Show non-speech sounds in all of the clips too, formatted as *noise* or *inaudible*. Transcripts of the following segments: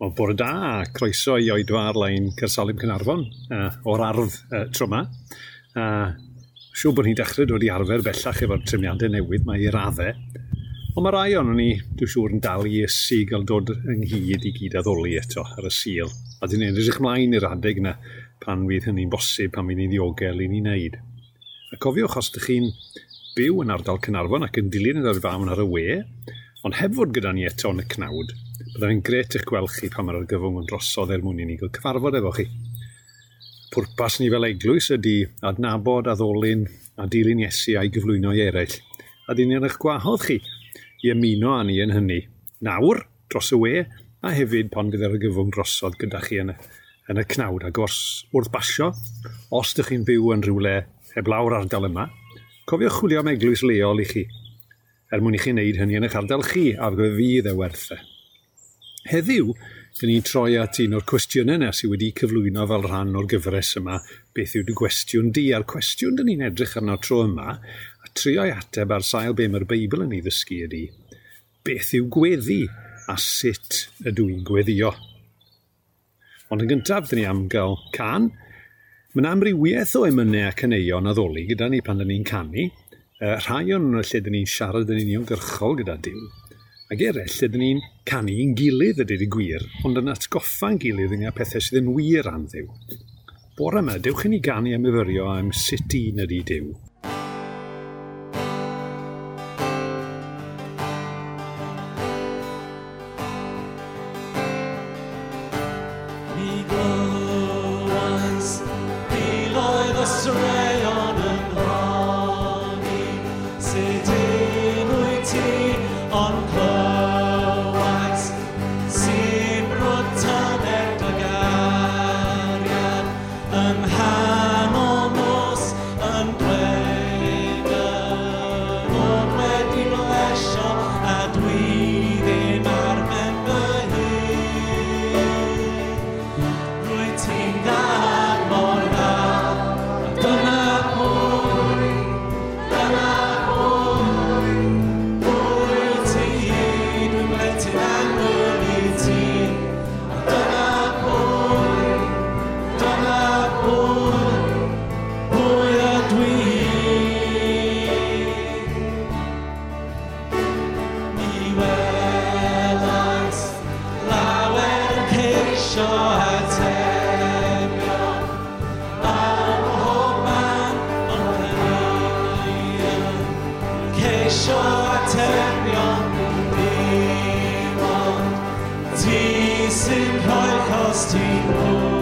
Wel, bore da, croeso i oedfa ar-lein Cersalim Cynarfon uh, o'r ardd e, uh, tro yma. Uh, siw bod ni'n dechrau dod i arfer bellach efo'r trefniadau newydd mae i raddau. Ond mae rai o'n ni, dwi'n siŵr, yn dal i ysu gael dod ynghyd i gyd addoli eto ar y sil. A dyn ni'n edrych ymlaen i'r adeg yna pan fydd hynny'n bosib pan fydd ni'n ddiogel i ni'n neud. A cofiwch os ydych chi'n byw yn ardal Cynarfon ac yn dilyn yr arfawn ar y we, ond heb fod gyda ni eto yn y cnawd, Byddai'n gret eich gweld chi pan mae'r gyfwng yn drosodd er mwyn i ni gael cyfarfod efo chi. Pwrpas ni fel eglwys ydy adnabod, addolyn a dilyn Iesu a'i gyflwyno i eraill. A dyn ni'n eich gwahodd chi i ymuno â ni yn hynny. Nawr, dros y we, a hefyd pan fydd yr gyfwng drosodd gyda chi yn y, yn y cnawd. Ac os wrth basio, os ydych chi'n byw yn rhywle heblaw'r ardal yma, cofiwch chwilio am eglwys leol i chi, er mwyn i chi wneud hynny yn eich ardal chi, a fydd e werth e. Heddiw, dyn ni'n troi at un o'r cwestiynau yna sydd wedi cyflwyno fel rhan o'r gyfres yma, beth yw'r gwestiwn di, a'r cwestiwn dyn ni'n edrych arno tro yma, a trio'i ateb ar sail be mae'r Beibl yn ei ddysgu ydy, beth yw gweddi a sut ydw i'n gweddio. Ond yn gyntaf, dyn ni am gael can. Mae'n amrywiaeth o emynau a cyneuon a ddoli gyda ni pan dyn ni'n canu. Rhai o'n lle dyn ni'n siarad yn uniongyrchol gyda Dyw ac eraill lle dyn ni'n canu i'n gilydd y dyd i gwir, ond yn atgoffa'n gilydd yng pethau sydd yn wir am ddiw. Bore yma, dewch i ni ganu am myfyrio am sut un ydy diw. on Simplify Costing Lord.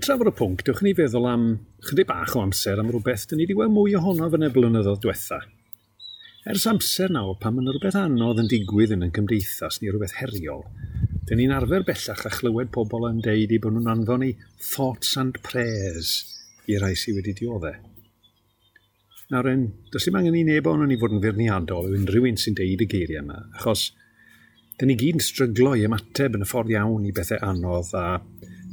ni'n trafod y pwnc, dewch ni feddwl am chydig bach o amser am rhywbeth dyn ni wedi gweld mwy ohono fy blynyddoedd diwetha. Ers amser nawr, pan mae'n rhywbeth anodd yn digwydd yn y gymdeithas neu rhywbeth heriol, dyn ni'n arfer bellach a chlywed pobl yn deud i bod nhw'n anfon i thoughts and prayers i rai sydd wedi dioddau. Nawr en, does dim angen i neb o'n ni fod yn feirniadol o unrhyw un sy'n deud y geiriau yma, achos dyn ni gyd yn stryglo i ymateb yn y ffordd iawn i bethau anodd a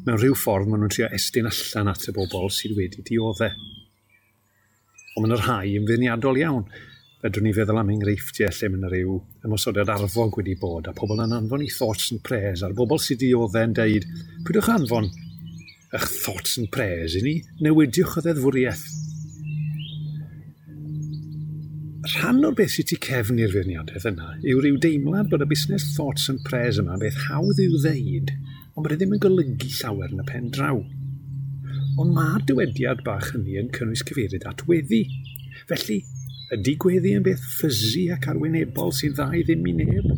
mewn rhyw ffordd maen nhw'n trio estyn allan at y bobl sydd wedi dioddau. Ond mae'n rhai yn fyddiadol iawn. Fedrwn ni feddwl am enghreifftiau lle mae'n rhyw ymosodiad arfog wedi bod a pobl yn anfon i thoughts and prayers a'r bobl sydd dioddau yn deud pwydwch anfon eich thoughts and prayers i ni newidiwch o ddeddfwriaeth. Rhan o'r beth sydd ti cefn i'r feirniadaeth yna yw rhyw deimlad bod y busnes thoughts and prayers yma beth hawdd i'w ddeud – ond bod e ddim yn golygu llawer yn y pen draw. Ond mae'r dywediad bach hynny yn cynnwys cyfeirid at weddi. Felly, ydy gweddi yn beth ffysi ac arwynebol sy'n dda i ddim i neb?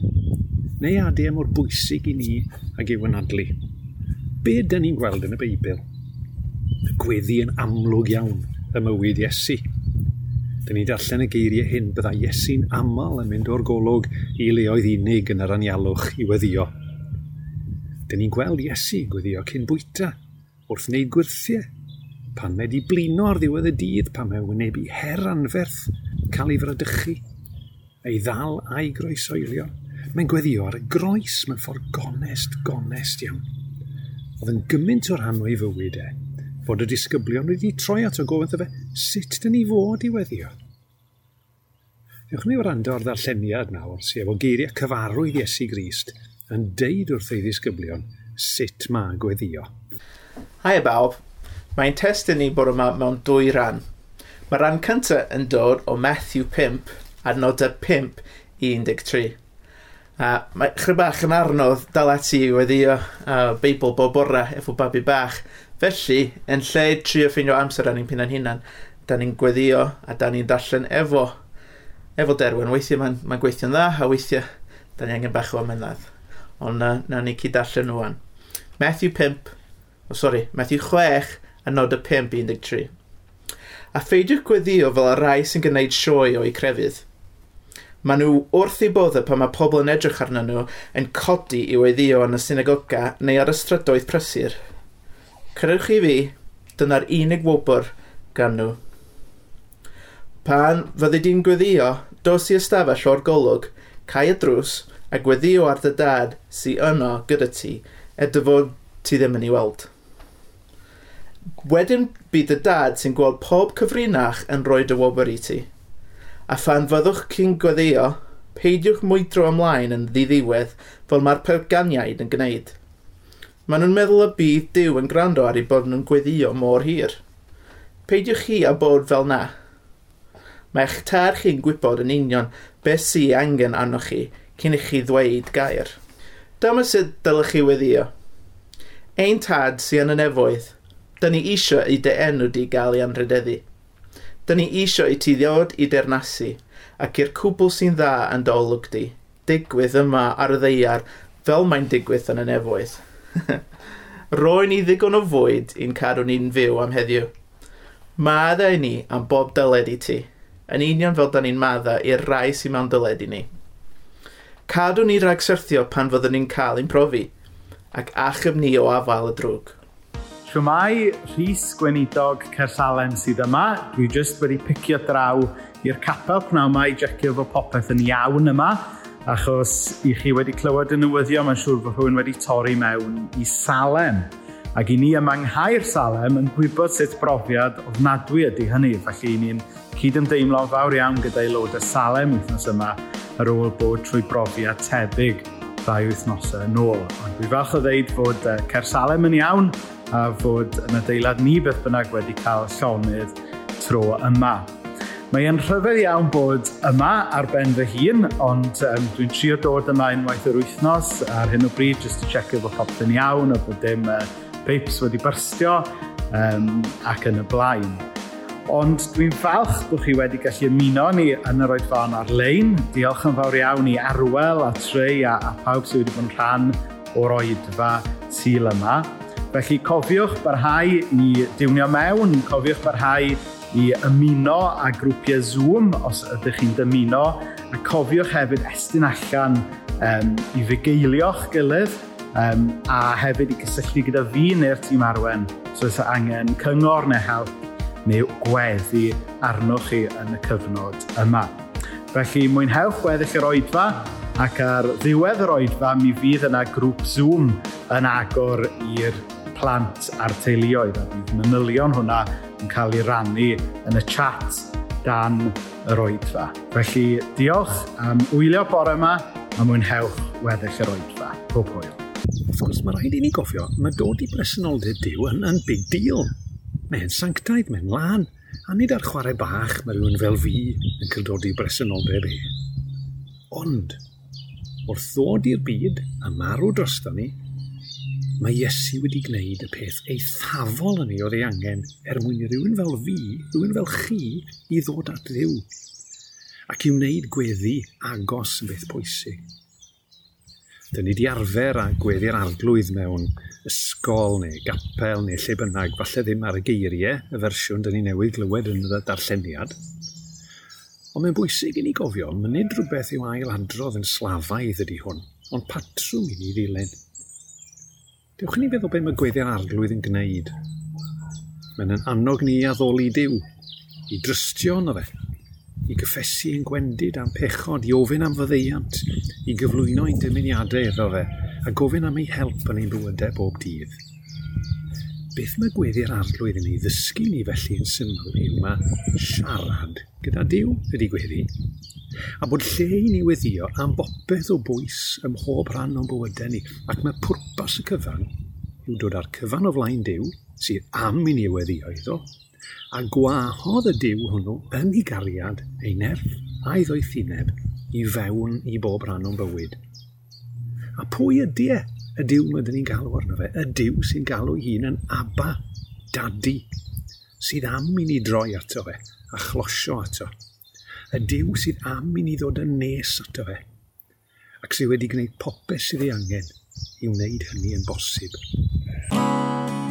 Neu adau e mor bwysig i ni ag i'w anadlu? Be dyn ni'n gweld yn y Beibl? Gweddi yn amlwg iawn y mywyd Iesu. Dyn ni darllen y geiriau hyn bydda Iesu'n aml yn mynd o'r golwg i leoedd unig yn yr anialwch i weddio Dyn ni'n gweld Iesu gwyddio cyn bwyta, wrth wneud gwirthiau, pan mae wedi blino ar ddiwedd y dydd, pan mae wynebu her anferth, cael ei fradychu, ei ddal a'i groesoelio. Mae'n gweddio ar y groes mewn ffordd gonest, gonest iawn. Oedd yn gymaint o'r rhan o'i fywyd e, fod y disgyblion wedi troi at o gofyn fe, sut dyn ni fod i weddio? Diolch ni wrando ar ddarlleniad nawr, sef o geiriau cyfarwydd Iesu Grist, yn deud wrth ei ddisgyblion sut mae gweddio. Hai bawb, mae'n testyn ni bod yma mewn dwy ran. Mae ran cyntaf yn dod o Matthew 5, adnodau 5 i 13. A mae chry bach yn arnodd dal ati i weddio uh, Beibl bob bora efo babi bach. Felly, yn lle trio ffeinio amser a'n ni'n pinna'n hunan, da ni'n gweddio a da ni'n darllen efo. Efo derwen, weithiau mae'n ma, gweithio'n dda, a weithiau da ni angen bach o amennaeth ond na, na ni cyd allan nhw an. Matthew 5, o oh, sori, Matthew 6 a nod y 5, 13. A pheidiwch gweddio fel y rai sy'n gwneud sioe o'i crefydd. Maen nhw wrth i boddau pan mae pobl yn edrych arnyn nhw yn codi i weddio yn y synagoga neu ar y strydoedd prysur. Cyrwch i fi, dyna'r unig wobr gan nhw. Pan fyddi di'n gweddio, dos i ystafell o'r golwg, cael y drws, a gweddio ar dy dad sy'n yno gyda ti e dy fod ti ddim yn ei weld. Wedyn bydd y dad sy'n gweld pob cyfrinach yn rhoi dy wobr i ti. A phan fyddwch chi'n gweddio, peidiwch mwydro ymlaen yn ddiddiwedd fel mae'r perganiaid yn gwneud. Maen nhw'n meddwl y bydd Dyw yn gwrando ar ei bod nhw'n gweddio mor hir. Peidiwch chi a bod fel na. Mae eich tar chi'n gwybod yn union beth sy'n angen arnoch chi cyn i chi ddweud gair. Dyma sydd dylech chi weddio. Ein tad sy'n yn y nefoedd, da ni isio i dy enw di gael ei anrhydeddu. Da ni isio i ti ddiod i dernasu, ac i'r cwbl sy'n dda yn dolwg di, digwydd yma ar y ddeiar fel mae'n digwydd yn y nefoedd. *laughs* Roi ni ddigon o fwyd i'n cadw ni'n fyw am heddiw. Maddau ni am bob dyled i ti, yn union fel da ni'n madda i'r rai sy'n mewn dyled i ni cadw ni rhag syrthio pan fyddwn ni'n cael ein profi, ac achub ni o afael y drwg. Siwmai, Rhys Gweinidog Cersalen sydd yma. Dwi jyst wedi picio draw i'r capel pnawn yma i jecio fod popeth yn iawn yma. Achos i chi wedi clywed y newyddion, mae'n siŵr fod hwn wedi torri mewn i Salem. Ac i ni yma ynghair Salem yn gwybod sut brofiad ofnadwy ydy hynny. Felly ni'n cyd ymdeimlo'n fawr iawn gyda aelod y Salem wythnos yma ar ôl bod trwy brofiad tebyg ddau wythnosau yn ôl. Ond dwi falch o ddeud fod uh, Cersalem yn iawn a fod yn adeilad ni beth bynnag wedi cael llonydd tro yma. Mae e'n rhyfedd iawn bod yma ar ben fy hun, ond um, dwi'n trio dod yma unwaith yr wythnos ar hyn o bryd, jyst i checio bod popeth yn iawn, a bod dim uh, peips wedi byrstio um, ac yn y blaen ond dwi'n falch bod chi wedi gallu ymuno ni yn yr oedfan ar-lein. Diolch yn fawr iawn i Arwel a Trey a, a pawb sydd wedi bod yn rhan o'r oedfa syl yma. Felly cofiwch barhau i diwnio mewn, cofiwch barhau i ymuno a grwpiau Zoom os ydych chi'n dymuno, a cofiwch hefyd estyn allan um, i fugeilio'ch gilydd um, a hefyd i gysylltu gyda fi neu'r tîm arwen so oes angen cyngor neu help neu gweddi arnoch chi yn y cyfnod yma. Felly mwynhewch gweddill yr oedfa ac ar ddiwedd yr oedfa mi fydd yna grŵp Zoom yn agor i'r plant a'r teuluoedd a bydd manylion hwnna yn cael ei rannu yn y chat dan yr oedfa. Felly diolch am wylio bore yma a mwynhewch weddill yr oedfa. Pob hwyl. Wrth gwrs, mae rhaid i ni gofio, mae dod i bresenoldeb diw yn, yn big deal. Mae'n sanctaidd, mae'n lan. A nid ar chwarae bach mae rhywun fel fi yn cildodi bresenoldeb e. Ond, wrth ddod i'r byd a marw drosto ni, mae Iesu wedi gwneud y peth eithafol yn ei oedd ei angen er mwyn i rhywun fel fi, rhywun fel chi, i ddod at ddiw. Ac i wneud gweddi agos yn beth pwysig. Dyn ni wedi arfer a gweddi'r arglwydd mewn ysgol neu gapel neu lle bynnag, falle ddim ar y geiriau, y fersiwn dyn ni newydd glywed yn y darlleniad. Ond mae'n bwysig i ni gofio, mae nid rhywbeth yw ail adrodd yn slafaidd ydy hwn, ond patrwm i ni ddilyn. Dewch ni feddwl beth mae gweddi'r arglwydd yn gwneud. Mae'n yn annog ni a ddoli diw, i drystio yno fe, i gyffesu yn gwendid am pechod, i ofyn am fyddeiant, i gyflwyno ein dymuniadau iddo fe, a gofyn am ei help yn ein bywydau bob dydd. Beth mae gweddi'r arglwydd yn ei ddysgu ni felly yn syml yw mae siarad gyda Dyw ydy gweddi, a bod lle i ni weddio am bopeth o bwys ym mhob rhan o'n bywydau ni, ac mae pwrpas y cyfan yn dod ar cyfan o flaen Dyw, sydd am i ni weddi oedd a gwahodd y Dyw hwnnw yn ei gariad ei nerf a'i ddoethineb i fewn i bob rhan o'n bywyd. A pwy ydy e? Y Dyw mae dyn ni'n galw arno fe. Y Dyw sy'n galw hun yn aba, dadi, sydd am i ni droi ato fe a chlosio ato. Y Dyw sydd am i ni ddod yn nes ato fe ac sydd wedi gwneud popeth sydd ei angen i wneud hynny yn bosib. Bye.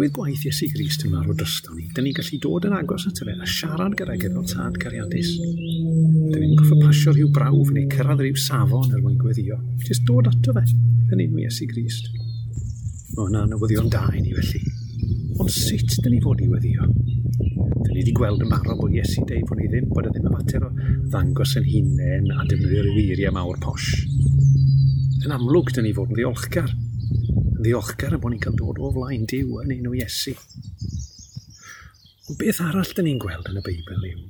Oherwydd gwaith Iesu Grist yn marw drysdo ni, dyn ni'n gallu dod yn agos at fe a siarad gyda gyda'r tad cariadus. Dyn ni'n goffa pasio rhyw brawf neu cyrraedd rhyw safon er mwyn gweddio. Jyst dod ato fe yn enw Iesu Grist. Mae hwnna'n newyddion da i ni felly. Ond sut dyn ni fod i weddio? Dyn ni wedi gweld yn barod bod Iesu dweud bod ni ddim, bod y ddim yn mater o ddangos yn hunain a defnyddio'r eiriau mawr posh. Yn amlwg, dyn ni fod yn ddiolchgar ddiolchgar y bod ni'n cael dod o flaen diw yn un o Iesu. Ond beth arall dyn ni'n gweld yn y Beibl yw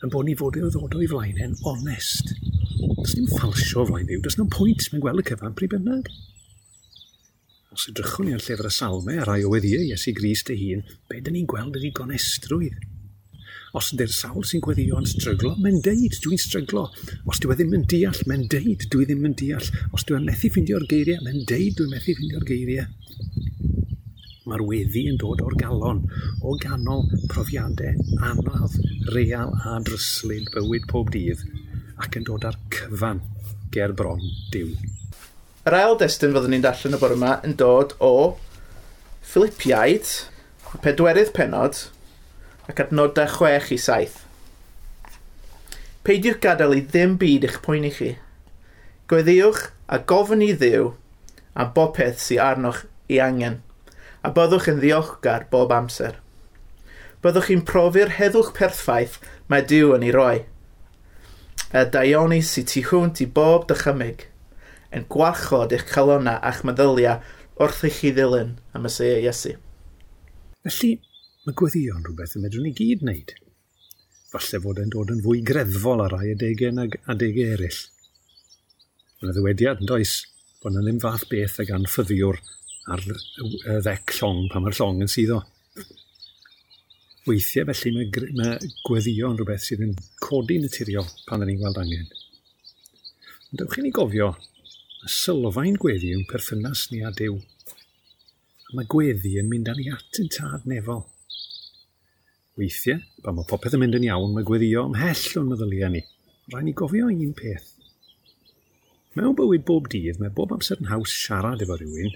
yn bod ni fod i ddod o'i flaen yn onest. Does ni'n falsio o flaen diw? does ni'n pwynt mewn gweld y cyfan pryd bynnag. Os ydrychwn ni ar llyfr y salmau a rai o weddiau Iesu Gris dy hun, be dyn ni'n gweld ydy gonestrwydd. Os ydy'r sawl sy'n gweddio yn stryglo, mae'n deud, dwi'n stryglo. Os dwi e ddim yn deall, mae'n deud, dwi ddim yn deall. Os dwi'n e methu ffeindio'r geiriau, mae'n deud, dwi'n methu ffeindio'r geiriau. Mae'r weddi yn dod o'r galon, o ganol profiadau anodd, real a dryslyd bywyd pob dydd, ac yn dod ar cyfan ger bron diw. Yr ail destyn fyddwn ni'n darllen y bore yma yn dod o Philippiaid, pedwerydd penod, ac adnodau chwech i saith. Peidiwch gadael i ddim byd eich poeni chi. Gweddiwch a gofyn i ddiw am bob peth sy'n arnoch i angen, a byddwch yn ddiolchgar bob amser. Byddwch chi'n profi'r heddwch perffaith mae Dyw yn ei roi. Y daioni sy'n tu hwnt i bob dychymig yn gwarchod eich calonau a'ch meddyliau wrth i chi ddilyn am y Seia Iesu. Felly, Mae gweddion rhywbeth y medrwn ni gyd wneud. Falle fod e'n dod yn fwy greddfol ar rai adegau nag adegau eraill. Mae'n ddywediad yn does bod yna ddim fath beth ag anffyddiwr ar y ddec llong pan mae'r llong yn syddo. Weithiau felly mae, mae gweddio yn rhywbeth sydd yn codi naturiol pan ni'n gweld angen. Ond dewch i ni gofio, mae sylfaen gweddi yw'n perthynas ni a Dyw. Mae gweddi yn mynd â ni at yn tad nefol. Weithiau, pan mae popeth yn mynd yn iawn, mae gweddio ymhell o'n meddyliau ni. Rhaid ni gofio un peth. Mewn bywyd bob dydd, mae bob amser yn haws siarad efo rhywun,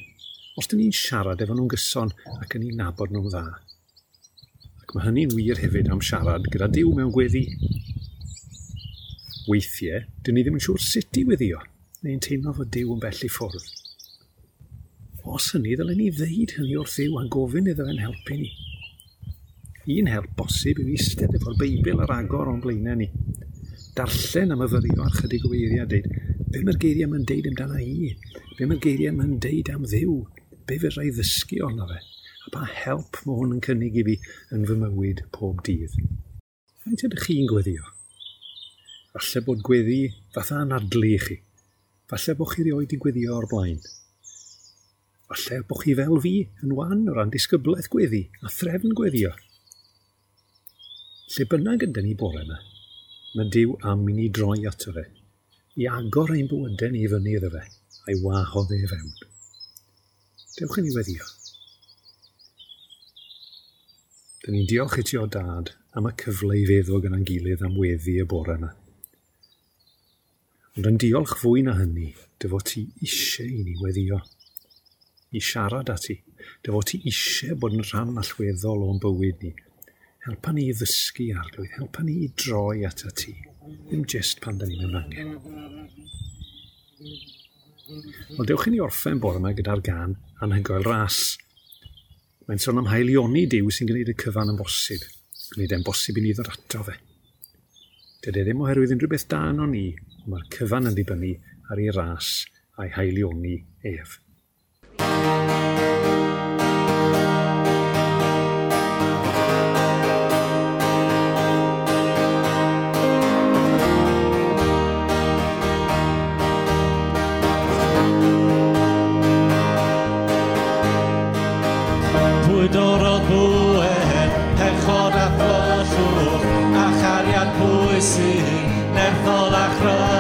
os dyn ni'n siarad efo nhw'n gyson ac yn ni'n nabod nhw'n dda. Ac mae hynny'n wir hefyd am siarad gyda diw mewn gweddi. Weithiau, dyn ni ddim yn siŵr sut i weddio, neu'n teimlo fod diw yn bell i ffwrdd. Os hynny, ddylen ni ddeud hynny wrth ddiw a gofyn iddo fe'n helpu ni. Un help bosib yw eistedd efo'r Beibl ar agor o'n blaenau ni. Darllen am y fyrio ar chydig o eiriau dweud, be mae'r geiriau mae'n deud amdana i? Be mae'r geiriau mae'n deud am ddiw? Be fe rai ddysgu ond fe? A pa help mae hwn yn cynnig i fi yn fy mywyd pob dydd? Faint ydych chi'n gweddio? Falle bod gweddi fatha anadlu i chi. Falle bod chi rioed i gweddio o'r blaen. Falle bod chi fel fi yn wan o ran disgyblaeth gweddi a threfn gweddio. Lle bynnag ydyn ni bore yma, mae Dyw am i ni droi ato fe, i agor ein bywydau ni fyny iddo fe, a'i wahodd e fewn. Dewch i ni weddio. Dyn ni'n diolch i ti o dad am y cyfle i feddwl gyda'n gilydd am weddi y bore yma. Ond yn diolch fwy na hynny, dy fod ti eisiau i ni weddio. I siarad ati, dy fod ti eisiau bod yn rhan allweddol o'n bywyd ni, Helpa ni i ddysgu arglwydd. Helpa ni i droi at y ti. Ddim jyst pan da ni mewn angen. Wel, dewch i ni orffen bore yma gyda'r gan anhygoel ras. Mae'n sôn am haelioni diw sy'n gwneud y cyfan yn bosib. Gwneud e'n bosib i ni ddod ato fe. Dydy e ddim oherwydd unrhyw beth dan o'n ni, mae'r cyfan yn ddibynnu ar ei ras a'i haelioni ef. Thank you. bwydorol bwer, pechod a plollwch, a chariad pwysig, nerthol a chroes.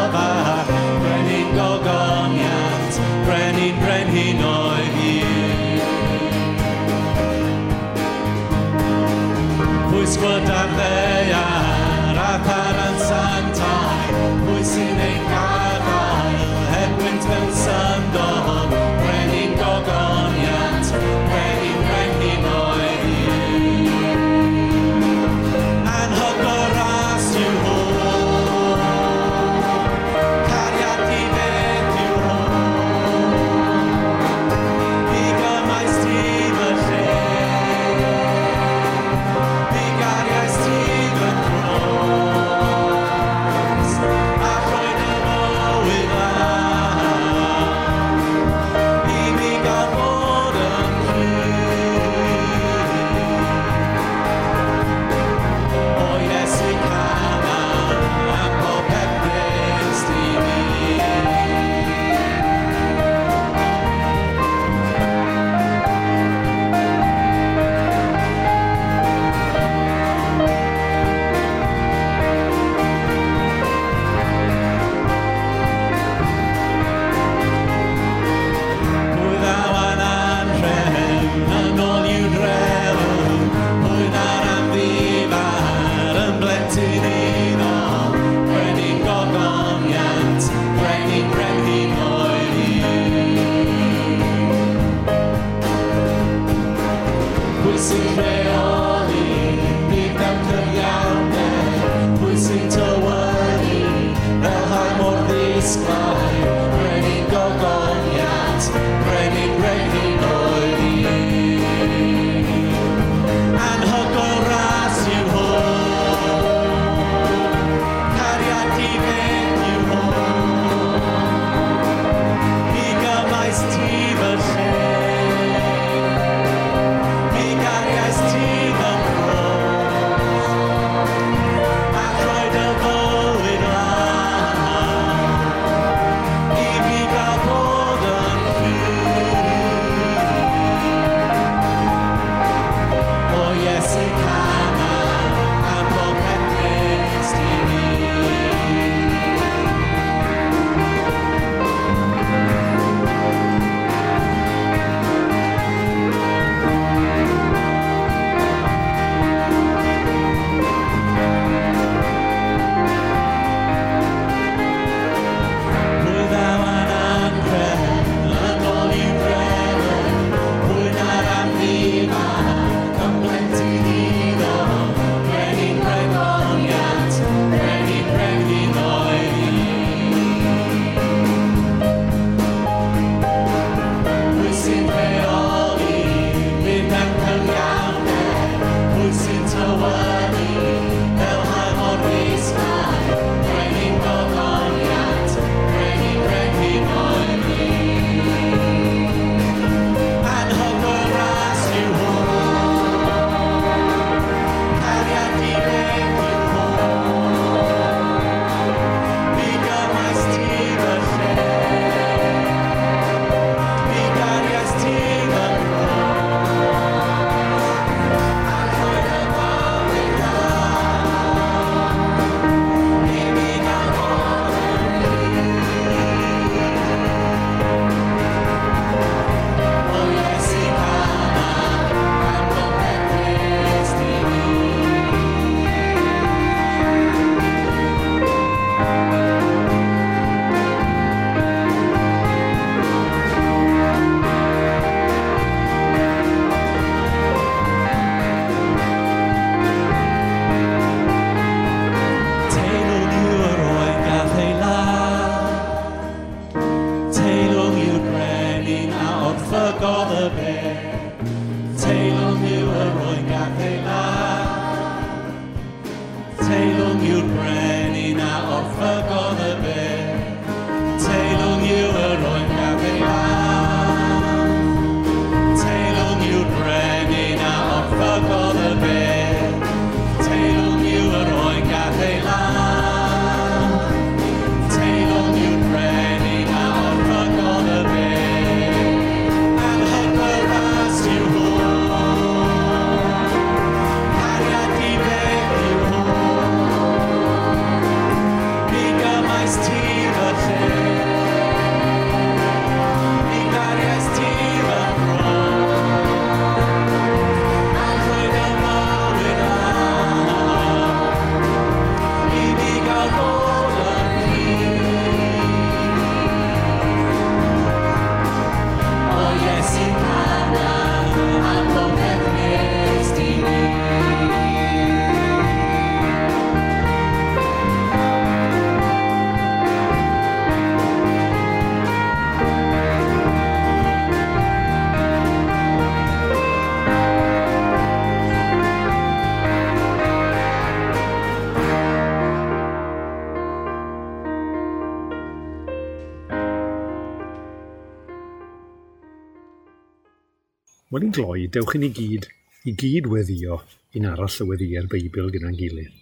Wel i'n gloi, dewch i ni gyd, i gyd weddio i'n aros y weddio'r Beibl gyda'n gilydd.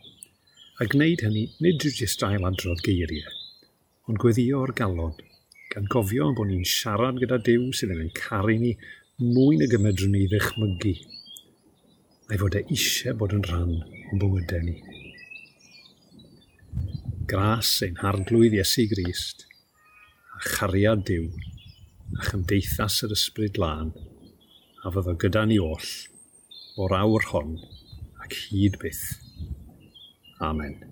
A gwneud hynny nid yw jyst ail adrodd geiriau, ond gweddio o'r galon, gan gofio am bod ni'n siarad gyda Dyw sydd yn caru ni mwy na gymedrwn ni ddechmygu, a'i fod e eisiau bod yn rhan o'n bywydau ni. Gras ein harglwydd Iesu Grist, a chariad Dyw, a chymdeithas yr Ysbryd lan, a fydda gyda ni oll o'r awr hon ac hyd byth. Amen.